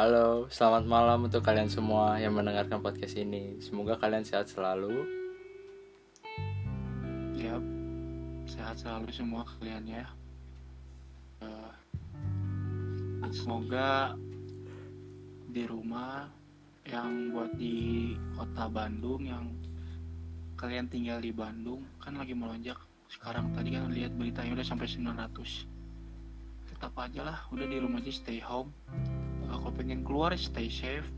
Halo, selamat malam untuk kalian semua yang mendengarkan podcast ini. Semoga kalian sehat selalu. Ya, sehat selalu semua kalian ya. Eh, semoga di rumah yang buat di kota Bandung yang kalian tinggal di Bandung kan lagi melonjak. Sekarang tadi kan lihat beritanya udah sampai 900. Tetap aja lah, udah di rumah aja stay home. Pengen keluar stay safe.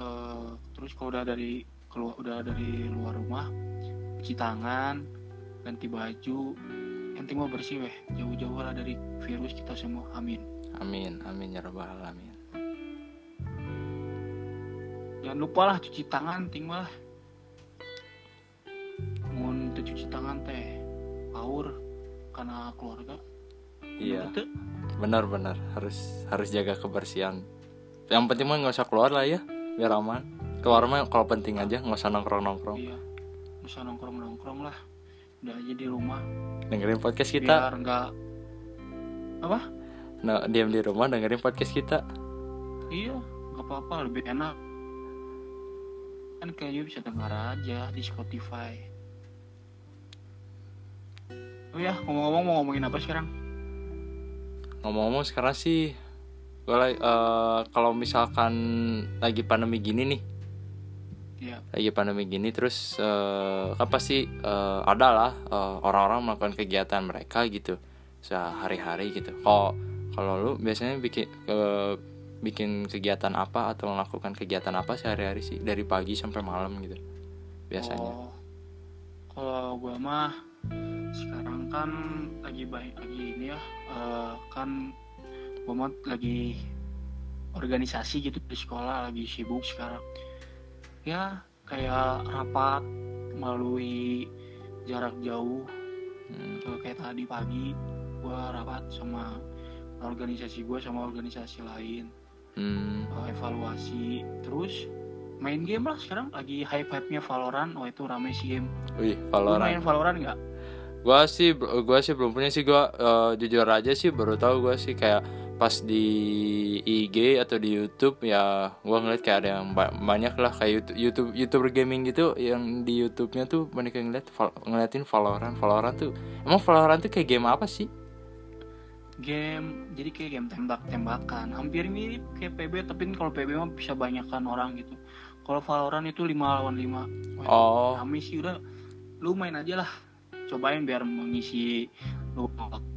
Eh, terus kalau udah dari keluar udah dari luar rumah cuci tangan ganti baju. Penting mau bersih weh. Jauh-jauh lah dari virus kita semua. Amin. Amin, amin ya rabbal alamin. jangan lupa lah cuci tangan ting lah mau cuci tangan teh power karena keluarga. Iya, benar-benar harus harus jaga kebersihan. Yang penting mah nggak usah keluar lah ya, biar aman. Keluar mah kalau penting aja, nggak usah nongkrong-nongkrong. iya nggak usah nongkrong nongkrong lah udah aja di rumah Dengerin podcast kita. biar nggak apa Nah, diam di rumah dengerin podcast kita. iya nggak apa-apa lebih enak kan kayaknya bisa dengar aja di Spotify oh ya ngomong-ngomong mau ngomongin apa sekarang Ngomong-ngomong sekarang sih, gue eh, kalau misalkan lagi pandemi gini nih, ya lagi pandemi gini terus eh, apa sih eh, ada lah eh, orang-orang melakukan kegiatan mereka gitu. Sehari-hari gitu. Kalau kalau lu biasanya bikin eh, bikin kegiatan apa atau melakukan kegiatan apa sehari-hari sih? Dari pagi sampai malam gitu biasanya. Oh, kalau gue mah sekarang kan lagi baik lagi ini ya eh, kan gue lagi organisasi gitu di sekolah lagi sibuk sekarang. Ya kayak rapat melalui jarak jauh Hmm, kayak tadi pagi gue rapat sama organisasi gue sama organisasi lain. Hmm, eh, evaluasi. Terus main game lah sekarang. Lagi hype hype nya Valorant. Oh itu rame sih game. Wih Lu Valorant main Valorant nggak? Gua sih gua sih belum punya sih. Gua eh, jujur aja sih baru tahu gua sih kayak pas di IG atau di YouTube ya gua ngeliat kayak ada yang ba- banyak lah kayak YouTube, YouTube youtuber gaming gitu yang di YouTube-nya tuh banyak yang ngeliat Val- ngeliatin Valorant. Valorant tuh emang Valorant tuh kayak game apa sih? Game jadi kayak game tembak-tembakan. Hampir mirip kayak PB tapi kalau PB mah bisa banyakkan orang gitu. Kalau Valorant itu 5 lawan 5 oh. kami sih udah lu main aja lah. Cobain biar mengisi lu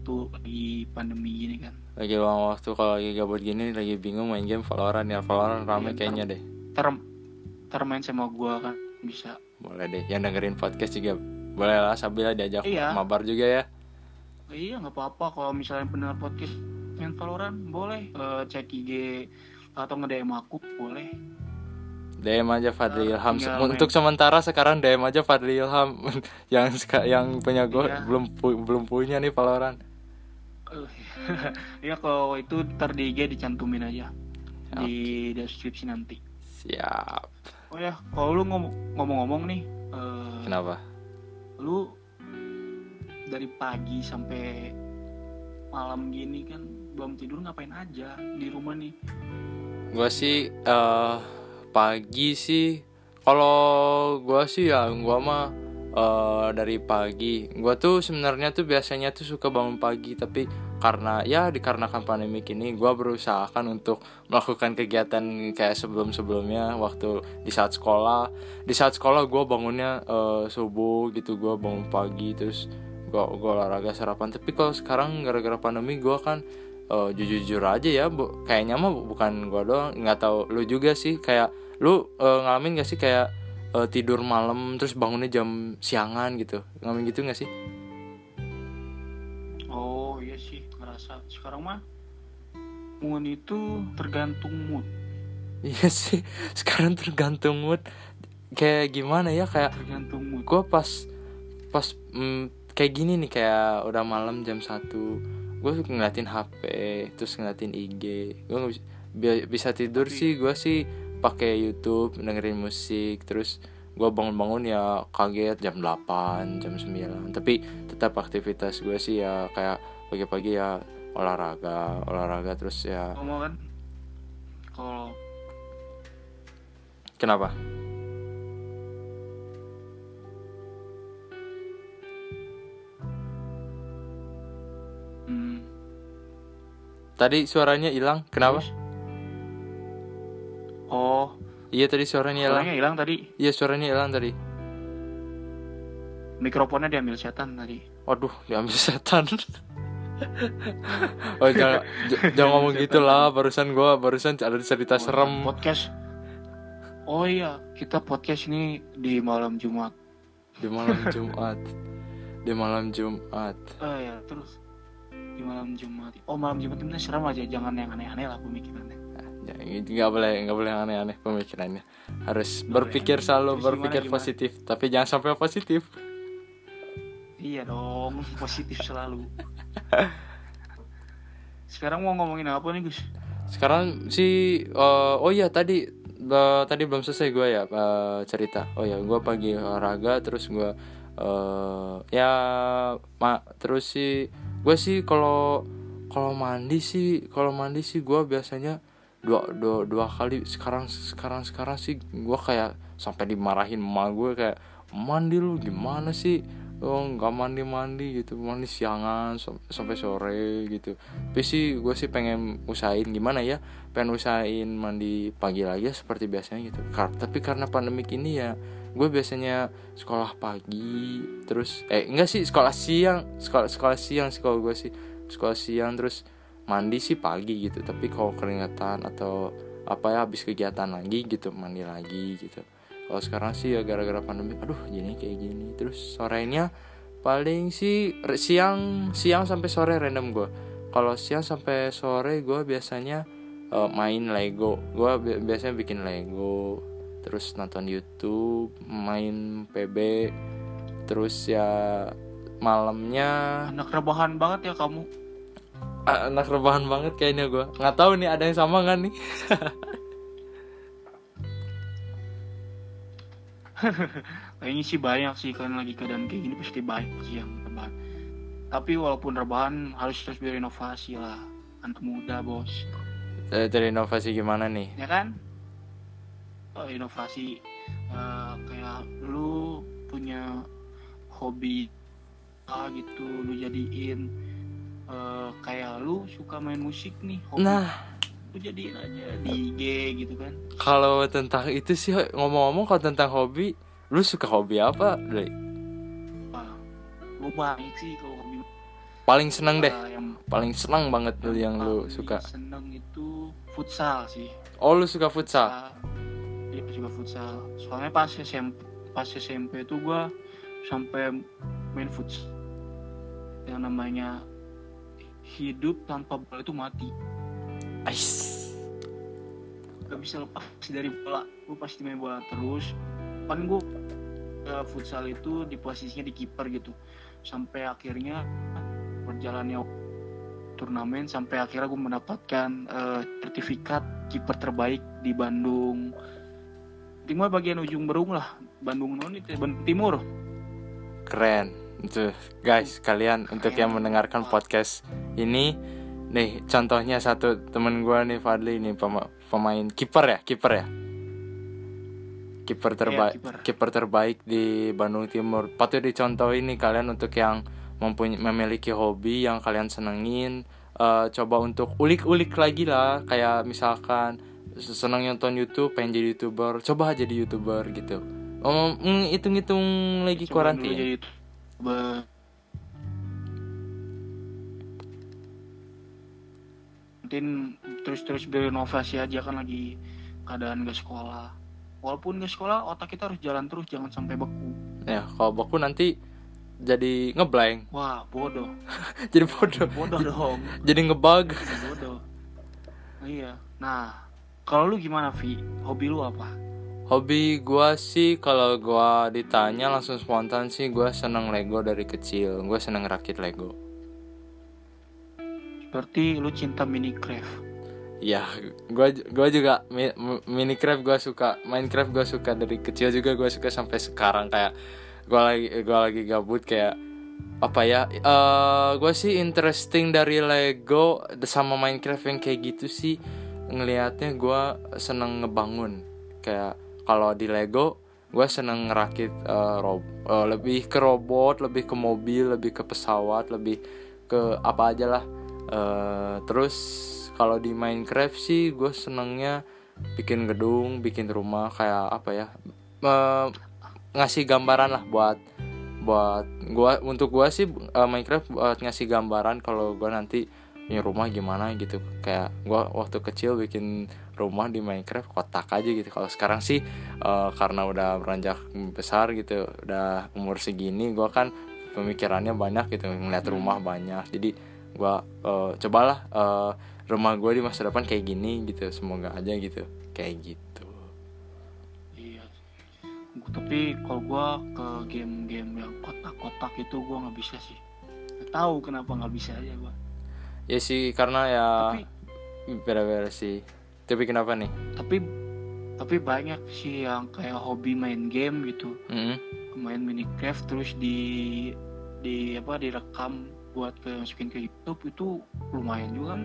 waktu lagi pandemi gini kan lagi luang waktu kalau lagi gabut gini lagi bingung main game Valorant ya Valorant rame Iya, kayaknya deh ter ter main sama gua kan bisa boleh deh yang dengerin podcast juga boleh lah sambil diajak Iya. mabar juga ya iya nggak apa-apa kalau misalnya benar podcast main Valorant boleh Eh, cek IG atau nge-DM aku boleh DM aja Fadli Eh, Ilham. tinggal main. Untuk sementara sekarang DM aja Fadli Ilham yang yang punya gue Iya. belum pu- belum punya nih Valorant. Ya kalau itu ntar di IG dicantumin aja di deskripsi nanti. Siap. Oh ya, kalau lu ngom- ngomong-ngomong nih, eh, Kenapa? lu dari pagi sampai malam gini kan belum tidur ngapain aja di rumah nih? Gue sih eh pagi sih kalau gue sih ya gue mah eh dari pagi. Gue tuh sebenarnya tuh biasanya tuh suka bangun pagi tapi karena ya dikarenakan pandemi ini gue berusahakan untuk melakukan kegiatan kayak sebelum sebelumnya waktu di saat sekolah. Di saat sekolah gue bangunnya eh, subuh gitu gue bangun pagi terus gue gue olahraga sarapan. Tapi kalau sekarang gara-gara pandemi gue kan eh, jujur-jujur aja ya bu, kayaknya mah bu- bukan gue doang nggak tahu lu juga sih. Kayak lu eh, ngalamin gak sih kayak eh, tidur malam terus bangunnya jam siangan gitu. Ngalamin gitu gak sih? Oh iya sih ngerasa. Sekarang mah mood itu tergantung mood, Iya sih, sekarang tergantung mood. Kayak gimana ya, kayak tergantung mood. gue pas pas mm, kayak gini nih kayak udah malam jam 1 gue ngeliatin HP terus ngeliatin IG gue bisa, bi- bisa tidur Tapi- sih gue sih pakai YouTube dengerin musik terus gue bangun-bangun ya kaget jam 8 jam 9 tapi tetap aktivitas gue sih ya kayak pagi-pagi ya olahraga olahraga terus ya kan, kalau Kenapa? hmm, Tadi suaranya hilang. Kenapa? terus? Oh Iya tadi suaranya hilang. suaranya hilang tadi Iya suaranya hilang tadi. mikrofonnya diambil setan tadi Waduh, diambil setan. oh jangan, jangan ngomong gitu lah. Barusan gua barusan ada cerita Oh, serem podcast oh iya kita podcast ini di malam Jumat di malam Jumat. Di malam Jumat. oh ya terus di malam Jumat oh malam Jumat ini serem aja jangan yang aneh-aneh lah pemikirannya Ya, nggak boleh nggak boleh aneh-aneh pemikirannya. Harus Boleh. berpikir selalu Terus berpikir gimana, gimana? positif, tapi jangan sampai positif. iya dong positif selalu sekarang mau ngomongin apa nih Gus Sekarang sih eh, oh iya tadi eh, tadi belum selesai gue ya eh, cerita. Oh ya, gue pagi olahraga terus gue eh ya ma terus sih gue sih kalau kalau mandi sih kalau mandi sih gue biasanya dua, dua dua kali sekarang sekarang sekarang sih gue kayak sampai dimarahin emak gue kayak mandi lu gimana sih? Oh nggak mandi mandi gitu. Mandi siangan sam- sampai sore gitu. Tapi sih gue sih pengen usahain gimana ya pengen usahain mandi pagi lagi ya seperti biasanya gitu. Kar- tapi karena pandemik ini ya gue biasanya sekolah pagi terus eh enggak sih sekolah siang sekolah sekolah siang sih kalau gue sih. Sekolah siang terus mandi sih pagi gitu tapi kalau keringetan atau apa ya habis kegiatan lagi gitu mandi lagi gitu. Kalau sekarang sih ya gara-gara pandemi aduh jadi kayak gini. Terus sorenya paling sih siang siang sampai sore random gue kalau siang sampai sore gue biasanya eh, main Lego. Gue bi- biasanya bikin Lego terus nonton YouTube main PB terus ya malamnya anak rebahan banget ya kamu anak rebahan banget kayaknya gue nggak tahu nih ada yang sama nggak nih? Kayaknya sih banyak sih kan lagi keadaan kayak gini pasti banyak sih yang rebahan. Tapi walaupun rebahan harus terus berinovasi lah. Anak muda bos. Eh, dari inovasi gimana nih? Ya kan? Oh, inovasi eh, kayak lu punya hobi apa gitu lu jadiin eh, kayak lu suka main musik nih hobi. Nah. Lu jadiin aja di IG gitu kan. Kalau tentang itu sih ngomong-ngomong kalau tentang hobi lu suka hobi apa Dre? Wah, lu banyak sih kalau hobi. Paling seneng deh. Eh, yang paling seneng banget tuh yang lu suka. seneng itu futsal sih. Oh lu suka futsal? Iya juga futsal. Soalnya pas SMP pas SMP itu gua sampai main futsal. Yang namanya hidup tanpa bola itu mati. Ais. Gak bisa lepas dari bola. Gue pasti main bola terus. Paling gue futsal itu di posisinya di kiper gitu. Sampai akhirnya berjalannya turnamen sampai akhirnya gue mendapatkan eh, sertifikat kiper terbaik di Bandung. Timur bagian ujung berung lah, Bandung non itu Bandung Timur. keren itu guys kalian untuk yang mendengarkan podcast ini nih contohnya satu temen gua nih Fadli nih pema- pemain kiper ya kiper ya. Kiper terbaik kiper. kiper terbaik di Bandung Timur. Patut dicontoh ini kalian untuk yang mempunyai memiliki hobi yang kalian senengin eh, coba untuk ulik-ulik lagi lah. Kayak misalkan senang nonton YouTube pengen jadi youtuber coba jadi youtuber gitu. Oh mm, hitung-hitung lagi Coba jadi be- Mungkin terus-terus berinovasi aja kan lagi keadaan gak sekolah. Walaupun gak sekolah, otak kita harus jalan terus, jangan sampai beku. ya kalau baku nanti jadi ngeblank Wah, bodoh. jadi bodoh Bodoh dong. jadi ngebug Bodoh. Iya. Nah, kalau lu gimana, Vi? Hobi lu apa? hobi gua sih kalau gua ditanya langsung spontan sih gua seneng Lego dari kecil gua seneng rakit Lego Berarti lu cinta Minecraft. ya gua gua juga mi- mi- Minecraft gua suka Minecraft gua suka dari kecil juga gua suka sampai sekarang. Kayak gua lagi gua lagi gabut kayak apa ya eh gue sih interesting dari Lego sama Minecraft yang kayak gitu sih. Ngelihatnya gua seneng ngebangun. Kayak kalau di Lego gue seneng ngerakit eh, rob eh, lebih ke robot lebih ke mobil lebih ke pesawat lebih ke apa aja lah Eh, terus kalau di Minecraft sih gue senengnya bikin gedung bikin rumah kayak apa ya Eh, ngasih gambaran lah buat buat gua untuk gua sih eh, Minecraft buat ngasih gambaran kalau gua nanti punya rumah gimana gitu. Kayak gua waktu kecil bikin rumah di Minecraft kotak aja gitu. Kalau sekarang sih eh, karena udah beranjak besar gitu udah umur segini gua kan pemikirannya banyak gitu ngeliat rumah banyak. Jadi gua eh, cobalah eh, rumah gue di masa depan kayak gini gitu semoga aja gitu kayak gitu. Iya. Tapi kalau gua ke game-game yang kotak-kotak itu gua nggak bisa sih. Nggak tahu kenapa nggak bisa aja gua. Ya sih karena ya tapi beda-beda sih. Tapi kenapa nih? Tapi tapi banyak sih yang kayak hobi main game gitu. Mm-mm. main Minecraft terus di di apa direkam buat ke masukin ke YouTube itu lumayan juga. Kan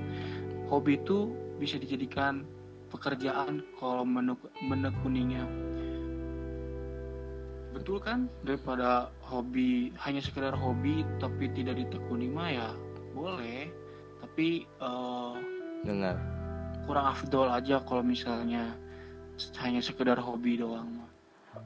hobi itu bisa dijadikan pekerjaan kalau menek- menekuninya betul kan? Daripada hobi hanya sekedar hobi tapi tidak ditekuni mah ya boleh. Tapi dengar. kurang afdol aja kalau misalnya hanya sekedar hobi doang. Mah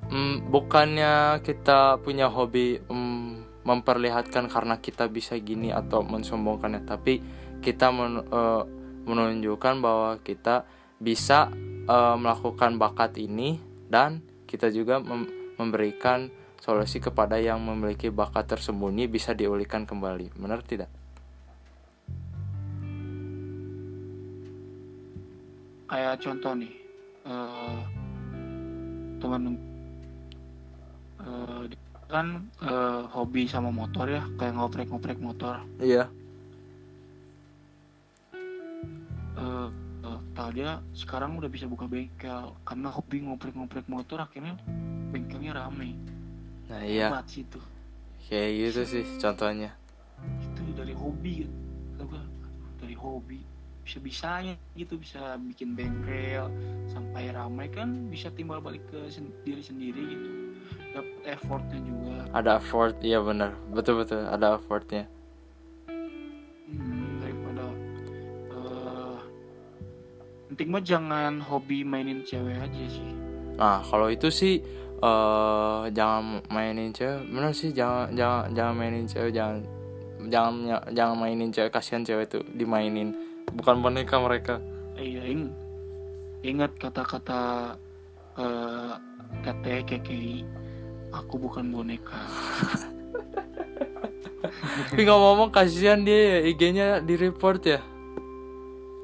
Hmm, bukannya kita punya hobi hmm, memperlihatkan karena kita bisa gini atau mensombongkannya, tapi kita men- eh, menunjukkan bahwa kita bisa eh, melakukan bakat ini dan kita juga mem- memberikan solusi kepada yang memiliki bakat tersembunyi bisa diulihkan kembali. Benar tidak? kayak contoh nih eh teman dia kan eh, hobi sama motor ya kayak ngoprek-ngoprek motor. Iya. eh eh, tahu dia sekarang udah bisa buka bengkel. Karena hobi ngoprek-ngoprek motor akhirnya bengkelnya rame. Nah, iya. Hebat sih itu. Kayak gitu sih contohnya. itu dari hobi. Dari hobi. Bisa bisanya gitu bisa bikin bengkel. Sampai ramai kan bisa timbal balik ke sen- diri sendiri gitu dapat effortnya juga Ada effort, iya benar. Betul-betul ada effortnya. Hmm, daripada eh penting mah jangan hobi mainin cewek aja sih Nah, kalau itu sih eh jangan mainin cewek. Bener sih jangan jangan jangan mainin cewek, jangan jangan jangan mainin cewek kasihan cewek tuh dimainin. Bukan boneka mereka. Iya ing- ingat kata-kata eh kata KKI aku bukan boneka Tapi ngomong-ngomong kasihan dia ya, IG-nya di report ya.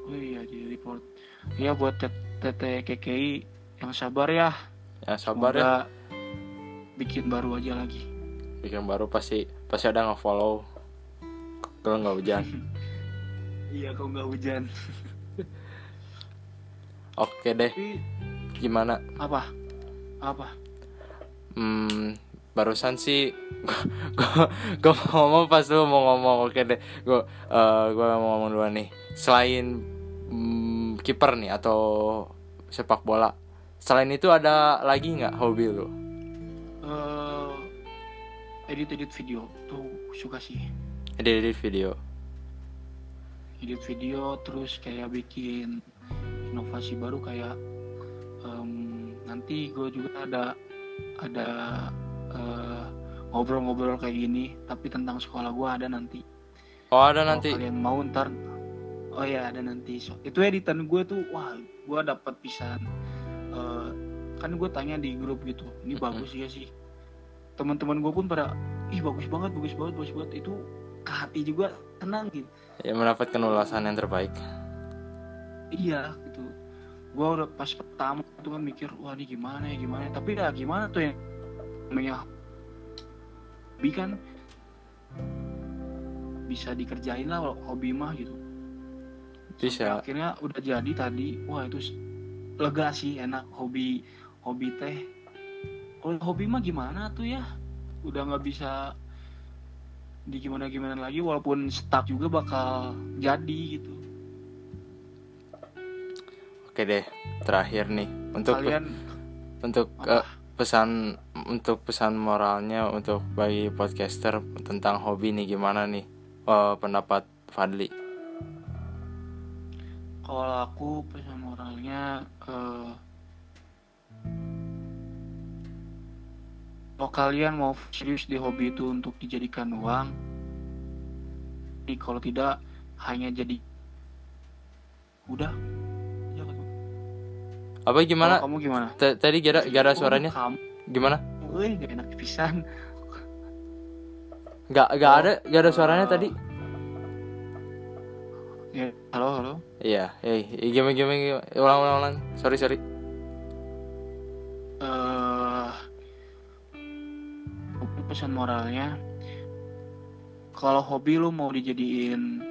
oh iya di report ya buat teteh KKI yang sabar ya Ya sabar ya. Semoga bikin baru aja lagi Bikin baru pasti pasti ada nge-follow. Kalau nggak hujan. iya kalau nggak hujan Oke deh, gimana? apa apa Hmm, barusan sih gua mau ngomong pas lu mau ngomong. Oke deh gua eh, gua mau ngomong duluan nih. Selain mm, kiper nih atau sepak bola selain itu ada lagi nggak hobi lu? Eh edit edit video. Tuh suka sih. Edit edit video. Edit video terus kayak bikin inovasi baru kayak em, nanti gue juga ada ada eh, ngobrol-ngobrol kayak gini tapi tentang sekolah gue ada nanti. Oh ada Kalau nanti. kalian mau ntar oh ya ada nanti. So, itu editan gue tuh wah gue dapat pisan Eh, kan gue tanya di grup gitu ini bagus ya sih? Teman-teman gue pun pada ih bagus banget bagus banget bagus banget. Itu ke hati juga tenang gitu. Ya mendapatkan ulasan yang terbaik. Iya gitu gue udah pas pertama tuh kan mikir wah ini gimana ya gimana ya. tapi ya gimana tuh yang namanya hobi kan. Bisa dikerjain lah hobi mah gitu. Sampai bisa akhirnya udah jadi tadi wah itu lega sih enak hobi hobi teh. Kalau hobi mah gimana tuh ya? Udah nggak bisa di gimana gimana lagi walaupun stuck juga bakal jadi gitu oke deh terakhir nih untuk kalian untuk Apa? eh, pesan untuk pesan moralnya untuk bagi podcaster tentang hobi nih gimana nih eh, pendapat Fadli Kalau aku pesan moralnya eh, kalau kalian mau serius di hobi itu untuk dijadikan uang, jadi kalau tidak hanya jadi udah. Apa gimana? Kamu gimana? T- tadi gara gara suaranya. Kamu, gimana? Wih, gak enak pisan. nggak nggak Oh, ada nggak ada suaranya eh, tadi. Ya, halo, halo. iya eh gimana gimana gimana? ulang ulang ulang. Sorry sorry. Eh mungkin pesan moralnya. Kalau hobi lu mau dijadiin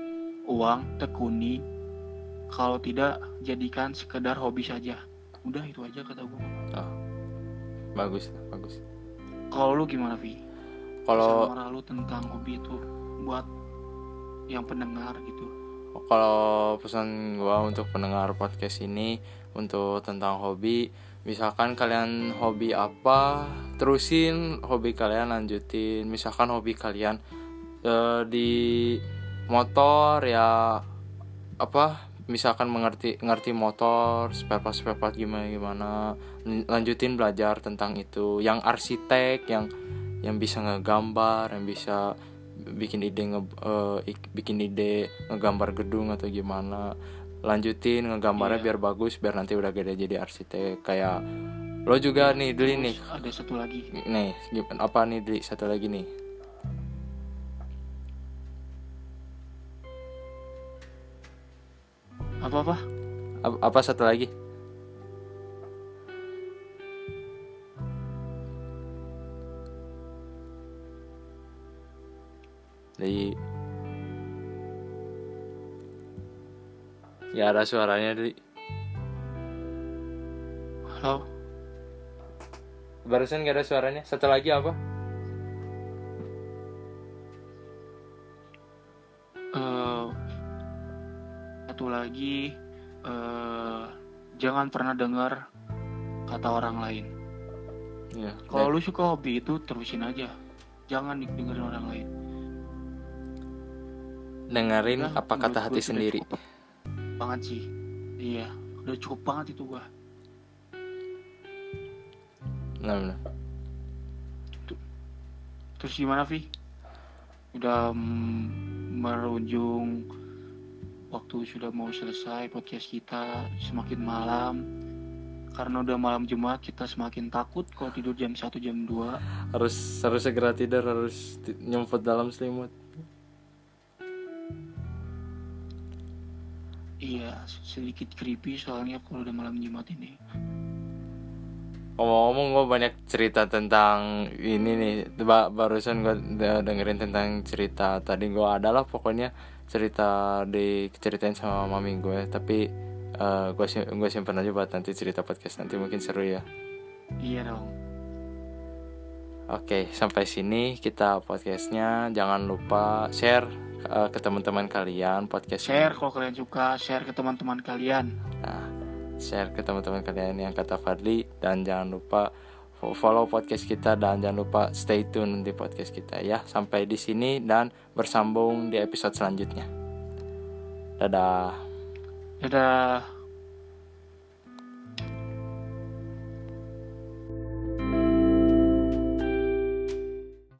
uang tekuni kalau tidak jadikan sekedar hobi saja udah itu aja kata gue bagus bagus. Kalau lu gimana Vi? Kalau moral lu tentang hobi itu buat yang pendengar gitu. Kalau pesan gua untuk pendengar podcast ini untuk tentang hobi misalkan kalian hobi apa terusin hobi kalian lanjutin. Misalkan hobi kalian eh, di motor ya apa misalkan mengerti ngerti motor spare part spare part gimana gimana. Lanjutin belajar tentang itu. Yang arsitek yang yang bisa ngegambar yang bisa bikin ide nge, ik- bikin ide ngegambar gedung atau gimana. Lanjutin ngegambarnya Iya. biar bagus biar nanti udah gede jadi arsitek. Kayak lo juga nih Dli nih. Ada satu lagi. Nih apa nih Dli satu lagi nih apa apa Ap- apa satu lagi? Dli Gak ada suaranya Dli halo. Barusan gak ada suaranya. Satu lagi apa? Lagi eh jangan pernah dengar kata orang lain Iya Kalau lu suka hobi itu terusin aja. Jangan dengerin orang lain. Dengerin Udah, apa kata hati sendiri Banget sih. Iya, udah cukup banget itu gua. Nah, benar. Terus gimana, Vi? Udah merujung waktu sudah mau selesai podcast kita semakin malam. Karena udah malam Jumat kita semakin takut kalau tidur jam 1 jam 2. harus harus segera tidur harus nyemput dalam selimut Iya, sedikit creepy soalnya kalau udah malam Jumat ini. ngomong-ngomong gue banyak cerita tentang ini nih ba- barusan gue dengerin tentang cerita tadi gue adalah pokoknya cerita di ceritain sama mami gue tapi gue sim gue simpen aja buat nanti cerita podcast nanti mungkin seru ya Iya dong. Oke, sampai sini kita podcastnya. Jangan lupa share uh, ke teman-teman kalian podcast Share kalau kalian suka, share ke teman-teman kalian. Nah, share ke teman-teman kalian yang kata Fadli dan jangan lupa follow podcast kita dan jangan lupa stay tune di podcast kita ya. Sampai di sini dan bersambung di episode selanjutnya. Dadah. Dadah.